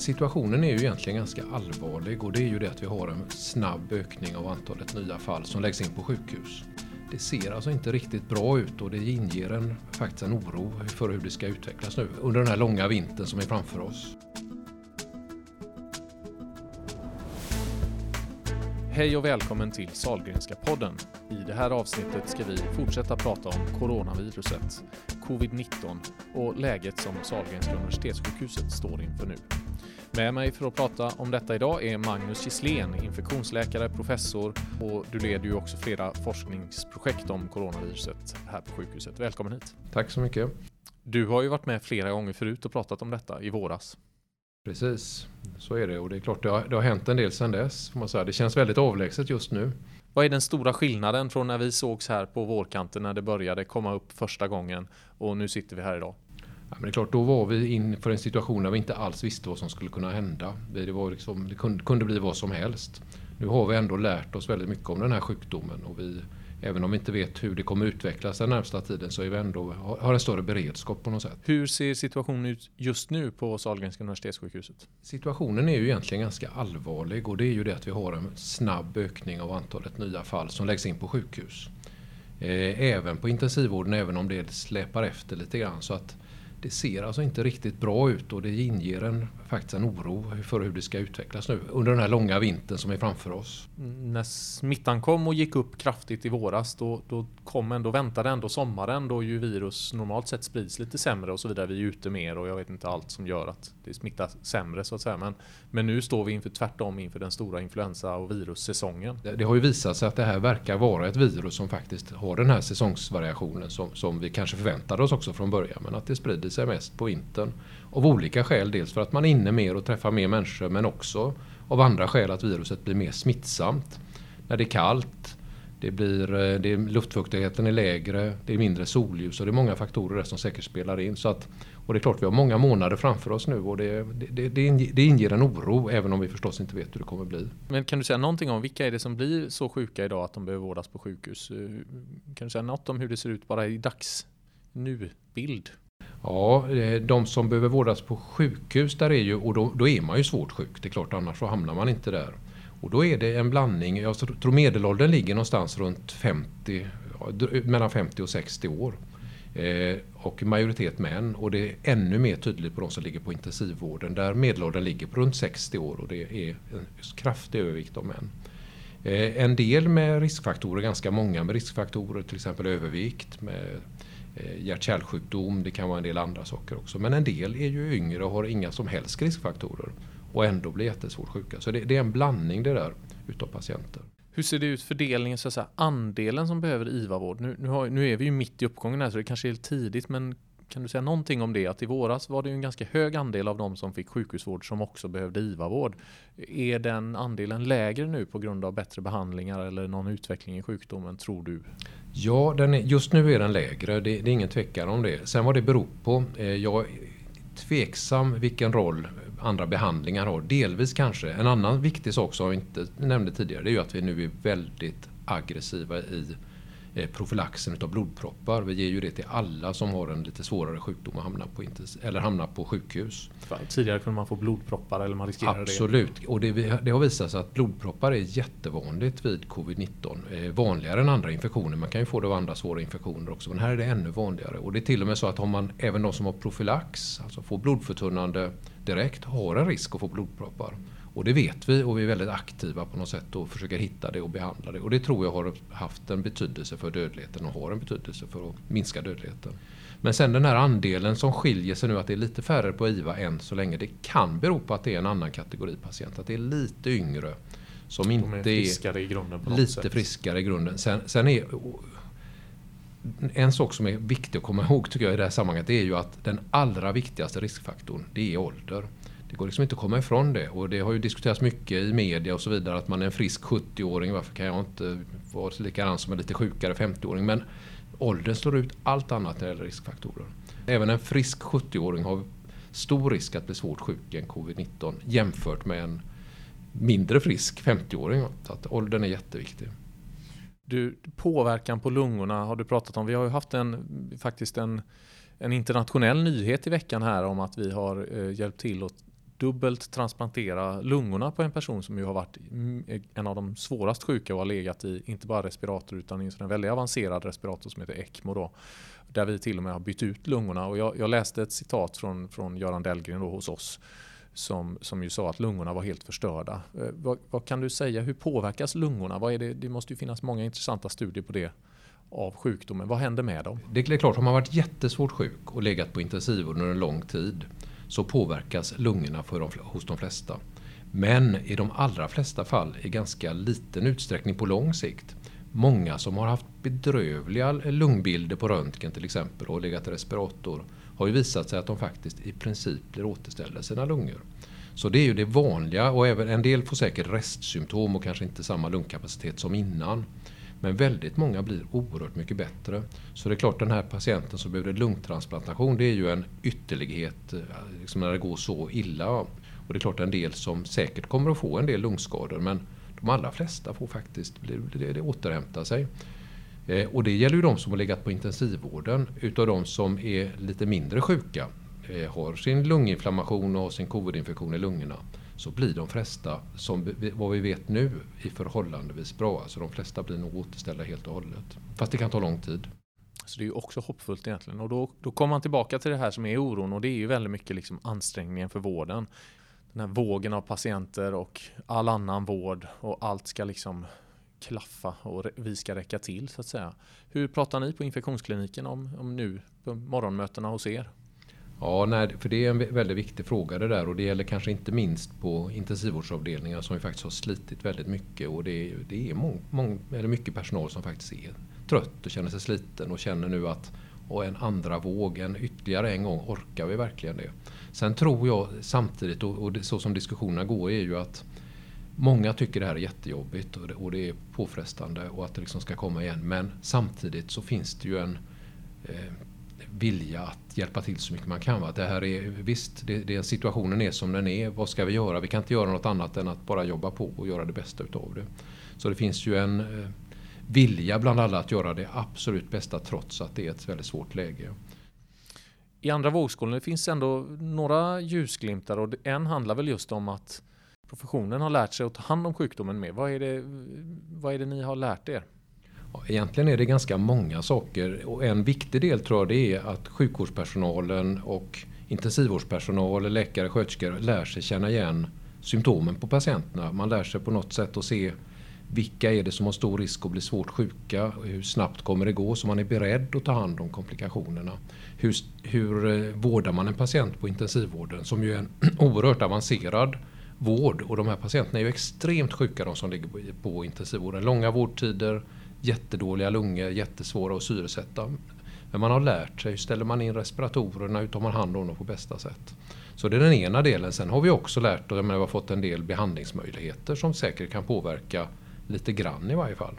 Situationen är ju egentligen ganska allvarlig och det är ju det att vi har en snabb ökning av antalet nya fall som läggs in på sjukhus. Det ser alltså inte riktigt bra ut och det inger en, faktiskt en oro för hur det ska utvecklas nu under den här långa vintern som är framför oss. Hej och välkommen till Salgrenska podden. I det här avsnittet ska vi fortsätta prata om coronaviruset, covid-19 och läget som Salgrenska universitetssjukhuset står inför nu. Med mig för att prata om detta idag är Magnus Gisslén, infektionsläkare, professor och du leder ju också flera forskningsprojekt om coronaviruset här på sjukhuset. Välkommen hit! Tack så mycket! Du har ju varit med flera gånger förut och pratat om detta i våras. Precis, så är det och det är klart det har, det har hänt en del sedan dess. Får man säga. Det känns väldigt avlägset just nu. Vad är den stora skillnaden från när vi sågs här på vårkanten när det började komma upp första gången och nu sitter vi här idag? Ja, men det är klart, då var vi inför en situation där vi inte alls visste vad som skulle kunna hända. Det, var liksom, det kunde, kunde bli vad som helst. Nu har vi ändå lärt oss väldigt mycket om den här sjukdomen och vi, även om vi inte vet hur det kommer utvecklas den närmsta tiden så är vi ändå, har en större beredskap på något sätt. Hur ser situationen ut just nu på Sahlgrenska universitetssjukhuset? Situationen är ju egentligen ganska allvarlig och det är ju det att vi har en snabb ökning av antalet nya fall som läggs in på sjukhus. Eh, även på intensivvården, även om det släpar efter lite grann. Så att det ser alltså inte riktigt bra ut och det inger en, faktiskt en oro för hur det ska utvecklas nu under den här långa vintern som är framför oss. När smittan kom och gick upp kraftigt i våras då, då kom ändå, väntade ändå sommaren då ju virus normalt sett sprids lite sämre och så vidare. Vi är ute mer och jag vet inte allt som gör att det smittar sämre så att säga. Men, men nu står vi inför tvärtom inför den stora influensa och virussäsongen. Det, det har ju visat sig att det här verkar vara ett virus som faktiskt har den här säsongsvariationen som, som vi kanske förväntade oss också från början. Men att det sprider sig mest på vintern. Av olika skäl. Dels för att man är inne mer och träffar mer människor men också av andra skäl att viruset blir mer smittsamt. När det är kallt, det blir, eh, det luftfuktigheten är lägre, det är mindre solljus och det är många faktorer som säkert spelar in. Så att, och det är klart vi har många månader framför oss nu och det, det, det, det inger en oro även om vi förstås inte vet hur det kommer bli. Men kan du säga någonting om vilka är det som blir så sjuka idag att de behöver vårdas på sjukhus? Eh, kan du säga något om hur det ser ut bara i dags nu-bild? Ja, eh, de som behöver vårdas på sjukhus, där är ju, och då, då, är man ju svårt sjuk. Det är klart, annars så hamnar man inte där. Och då är det en blandning, jag tror medelåldern ligger någonstans runt 50, mellan 50 och 60 år. Eh, och majoritet män och det är ännu mer tydligt på de som ligger på intensivvården där medelåldern ligger på runt 60 år och det är en kraftig övervikt av män. Eh, en del med riskfaktorer, ganska många med riskfaktorer, till exempel övervikt, med Eh, Eh, hjärt-kärlsjukdom, det kan vara en del andra saker också. Men en del är ju yngre och har inga som helst riskfaktorer och ändå blir jättesvårt sjuka. Så det, det är en blandning det där utav patienter. Hur ser det ut fördelningen, så att säga, andelen som behöver IVA-vård? Nu, nu, har, nu är vi ju mitt i uppgången här så det kanske är tidigt men kan du säga någonting om det? Att i våras var det ju en ganska hög andel av de som fick sjukhusvård som också behövde IVA-vård. Är den andelen lägre nu på grund av bättre behandlingar eller någon utveckling i sjukdomen tror du? Ja, den är, just nu är den lägre. Det, det, är ingen tvekan om det. Sen vad det beror på. Eh, jag är tveksam vilken roll andra behandlingar har. Delvis kanske. En annan viktig sak som jag inte nämnde tidigare det är ju att vi nu är väldigt aggressiva i profylaxen av blodproppar. Vi ger ju det till alla som har en lite svårare sjukdom och hamnar på, eller hamnar på sjukhus. Tidigare kunde man få blodproppar eller man riskerade Absolut. det? Absolut, och det, det, har visat sig att blodproppar är jättevanligt vid covid-19. Eh, vanligare än andra infektioner. Man kan ju få det av andra svåra infektioner också men här är det ännu vanligare. Och det är till och med så att har man, även de som har profylax, alltså får blodförtunnande direkt, har en risk att få blodproppar. Och det vet vi och vi är väldigt aktiva på något sätt och försöker hitta det och behandla det. Och det tror jag har haft en betydelse för dödligheten och har en betydelse för att minska dödligheten. Men sen den här andelen som skiljer sig nu att det är lite färre på IVA än så länge. Det kan bero på att det är en annan kategori patient. Att det är lite yngre. Som inte är friskare i grunden Lite sätt. friskare i grunden. Sen, sen är en sak som är viktig att komma ihåg tycker jag i det här sammanhanget det är ju att den allra viktigaste riskfaktorn det är ålder. Det går liksom inte att komma ifrån det. Och det har ju diskuterats mycket i media och så vidare att man är en frisk 70-åring. Varför kan jag inte vara likadan som en lite sjukare 50-åring? Men åldern slår ut allt annat när det gäller riskfaktorer. Även en frisk 70-åring har stor risk att bli svårt sjuk i en covid-19 jämfört med en mindre frisk 50-åring. Så att åldern är jätteviktig. Du, påverkan på lungorna har du pratat om. Vi har ju haft en, faktiskt en, en internationell nyhet i veckan här om att vi har eh, hjälpt till att dubbelt transplantera lungorna på en person som ju har varit mm, en av de svårast sjuka och har legat i inte bara respirator utan i en väldigt avancerad respirator som heter ECMO. Då, där vi till och med har bytt ut lungorna. Och jag, jag läste ett citat från, från Göran Dellgren då hos oss som, som ju sa att lungorna var helt förstörda. Eh, vad, vad, kan du säga, hur påverkas lungorna? Vad är det? det måste ju finnas många intressanta studier på det av sjukdomen. Vad händer med dem? Det är klart, har man varit jättesvårt sjuk och legat på intensivvård under en lång tid så påverkas lungorna för de, hos de flesta. Men i de allra flesta fall i ganska liten utsträckning på lång sikt. Många som har haft bedrövliga lungbilder på röntgen till exempel och legat i respirator har ju visat sig att de faktiskt i princip blir återställda sina lungor. Så det är ju det vanliga och även en del får säkert restsymptom och kanske inte samma lungkapacitet som innan. Men väldigt många blir oerhört mycket bättre. Så det är klart den här patienten som behöver lungtransplantation det är ju en ytterlighet eh, liksom när det går så illa. Och det är klart en del som säkert kommer att få en del lungskador men de allra flesta får faktiskt det, det återhämta sig. Eh, och det gäller ju de som har legat på intensivvården. Utav de som är lite mindre sjuka, eh, har sin lunginflammation och sin covidinfektion i lungorna, så blir de flesta, som vad vi vet nu, i förhållandevis bra. Alltså de flesta blir nog återställda helt och hållet. Fast det kan ta lång tid. Så det är ju också hoppfullt egentligen. Och då, då kommer man tillbaka till det här som är oron och det är ju väldigt mycket liksom ansträngningen för vården. Den här vågen av patienter och all annan vård och allt ska liksom klaffa och vi ska räcka till så att säga. Hur pratar ni på infektionskliniken om, om nu på morgonmötena hos er? Ja, nej, för det är en väldigt viktig fråga det där och det gäller kanske inte minst på intensivvårdsavdelningar som ju faktiskt har slitit väldigt mycket och det är, det är mång, mång, eller mycket personal som faktiskt är trött och känner sig sliten och känner nu att och en andra våg, en ytterligare en gång, orkar vi verkligen det? Sen tror jag samtidigt, och, och det, så som diskussionerna går, är ju att Många tycker det här är jättejobbigt och det, och det är påfrestande och att det liksom ska komma igen. Men samtidigt så finns det ju en eh, vilja att hjälpa till så mycket man kan. Va? Det här är, visst, det, det, situationen är som den är. Vad ska vi göra? Vi kan inte göra något annat än att bara jobba på och göra det bästa utav det. Så det finns ju en eh, vilja bland alla att göra det absolut bästa trots att det är ett väldigt svårt läge. I andra vågskålen finns ändå några ljusglimtar och en handlar väl just om att professionen har lärt sig att ta hand om sjukdomen mer. Vad är det, vad är det ni har lärt er? Egentligen är det ganska många saker och en viktig del tror jag det är att sjukvårdspersonalen och intensivvårdspersonal, läkare, sköterskor lär sig känna igen symptomen på patienterna. Man lär sig på något sätt att se vilka är det som har stor risk att bli svårt sjuka? Hur snabbt kommer det gå? Så man är beredd att ta hand om komplikationerna. Hur, hur eh, vårdar man en patient på intensivvården som ju är en oerhört avancerad vård och de här patienterna är ju extremt sjuka de som ligger på intensivvården. Långa vårdtider, jättedåliga lungor, jättesvåra att syresätta. Men man har lärt sig, hur ställer man in respiratorerna, hur tar man hand om dem på bästa sätt. Så det är den ena delen. Sen har vi också lärt oss, vi har fått en del behandlingsmöjligheter som säkert kan påverka lite grann i varje fall.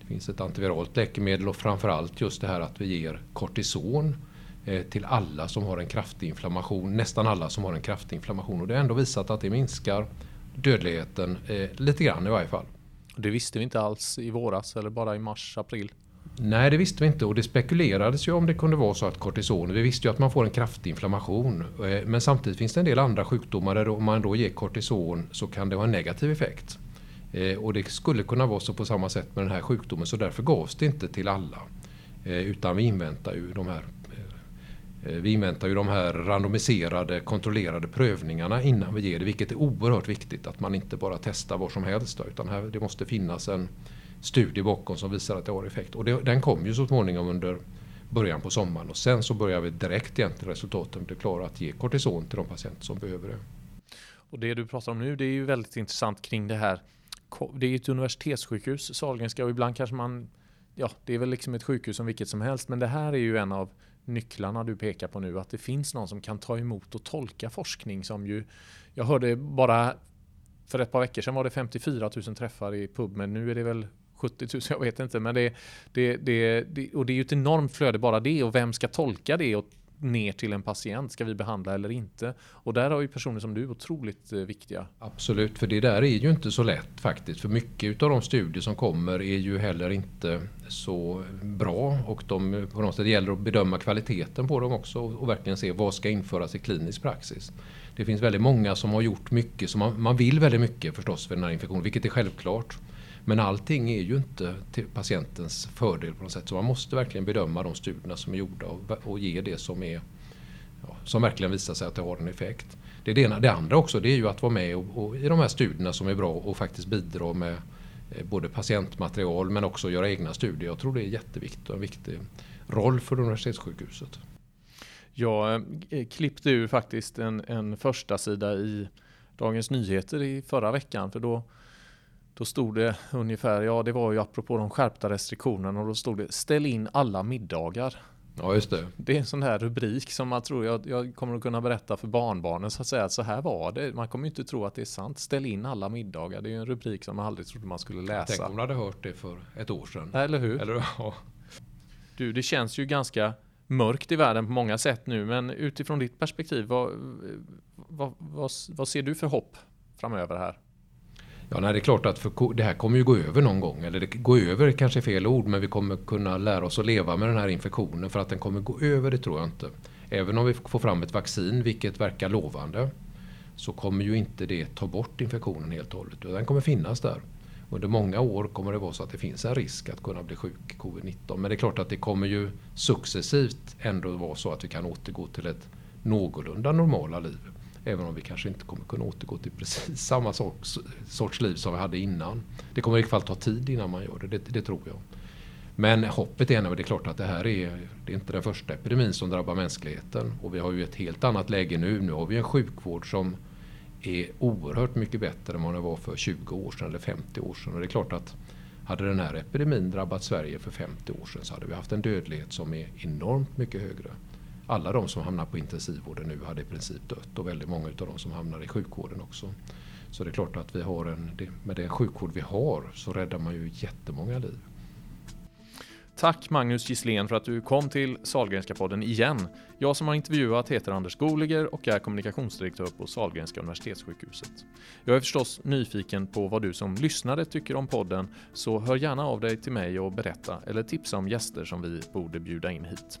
Det finns ett antiviralt läkemedel och framförallt just det här att vi ger kortison eh, till alla som har en kraftig inflammation, nästan alla som har en kraftig inflammation. Och det har ändå visat att det minskar dödligheten eh, lite grann i varje fall. Det visste vi inte alls i våras eller bara i mars, april? Nej, det visste vi inte och det spekulerades ju om det kunde vara så att kortison, vi visste ju att man får en kraftig inflammation. Eh, men samtidigt finns det en del andra sjukdomar där om man då ger kortison så kan det ha en negativ effekt. Eh, och det skulle kunna vara så på samma sätt med den här sjukdomen så därför gavs det inte till alla. Eh, utan vi inväntar ju de här Eh, vi inväntar ju de här randomiserade kontrollerade prövningarna innan vi ger det, vilket är oerhört viktigt att man inte bara testar var som helst. Utan här, det måste finnas en studie bakom som visar att det har effekt. Och det, den kom ju så småningom under början på sommaren och sen så börjar vi direkt egentligen resultaten bli klara att ge kortison till de patienter som behöver det. Och det du pratar om nu det är ju väldigt intressant kring det här. Det är ju ett universitetssjukhus, Sahlgrenska och ibland kanske man Ja, det är väl liksom ett sjukhus som vilket som helst men det här är ju en av nycklarna du pekar på nu, att det finns någon som kan ta emot och tolka forskning som ju, jag hörde bara för ett par veckor sedan var det 54 000 träffar i pub, men nu är det väl 70 000, jag vet inte. Men det, det, det, det, och det är ju ett enormt flöde bara det och vem ska tolka det och ner till en patient. Ska vi behandla eller inte? Och där har ju personer som du otroligt eh, viktiga. Absolut, för det där är ju inte så lätt faktiskt. För mycket av de studier som kommer är ju heller inte så bra och de, på något sätt gäller att bedöma kvaliteten på dem också och verkligen se vad ska införas i klinisk praxis. Det finns väldigt många som har gjort mycket, så man, man vill väldigt mycket förstås för den här infektionen, vilket är självklart. Men allting är ju inte till patientens fördel på något sätt. Så man måste verkligen bedöma de studierna som är gjorda och, och ge det som, är, ja, som verkligen visar sig att det har en effekt. Det, är det, ena. det andra också det är ju att vara med och, och, i de här studierna som är bra och faktiskt bidra med eh, både patientmaterial men också göra egna studier. Jag tror det är jätteviktigt och en viktig roll för universitetssjukhuset. Jag eh, klippte ju faktiskt en, en första sida i Dagens Nyheter i förra veckan för då då stod det ungefär, ja det var ju apropå de skärpta restriktionerna och då stod det ställ in alla middagar. Ja just det. Det är en sån här rubrik som man tror jag, jag kommer att kunna berätta för barnbarnen så att säga. Så här var det. Man kommer ju inte tro att det är sant. Ställ in alla middagar. Det är ju en rubrik som man aldrig trodde man skulle läsa. Tänk om du hade hört det för ett år sedan. Eller hur? Eller, ja. Du, det känns ju ganska mörkt i världen på många sätt nu. Men utifrån ditt perspektiv, vad, vad, vad, vad ser du för hopp framöver här? Ja, nej, det är klart att för, det här kommer ju gå över någon gång. Eller det, gå över kanske är fel ord, men vi kommer kunna lära oss att leva med den här infektionen. För att den kommer gå över, det tror jag inte. Även om vi får fram ett vaccin, vilket verkar lovande, så kommer ju inte det ta bort infektionen helt och hållet. Den kommer finnas där. Under många år kommer det vara så att det finns en risk att kunna bli sjuk covid-19. Men det är klart att det kommer ju successivt ändå vara så att vi kan återgå till ett någorlunda normala liv. Även om vi kanske inte kommer kunna återgå till precis samma sorts, sorts liv som vi hade innan. Det kommer i alla fall ta tid innan man gör det, det, det tror jag. Men hoppet är att det är klart att det här är, det är inte den första epidemin som drabbar mänskligheten. Och vi har ju ett helt annat läge nu. Nu har vi en sjukvård som är oerhört mycket bättre än vad den var för 20 år sedan eller 50 år sedan. Och det är klart att hade den här epidemin drabbat Sverige för 50 år sedan så hade vi haft en dödlighet som är enormt mycket högre alla de som hamnar på intensivvården nu hade i princip dött och väldigt många av de som hamnar i sjukvården också. Så det är klart att vi har en, med den sjukvård vi har så räddar man ju jättemånga liv. Tack Magnus Gisslén för att du kom till Salgrenska podden igen. Jag som har intervjuat heter Anders Goliger och är kommunikationsdirektör på Salgrenska universitetssjukhuset. Jag är förstås nyfiken på vad du som lyssnare tycker om podden, så hör gärna av dig till mig och berätta eller tipsa om gäster som vi borde bjuda in hit.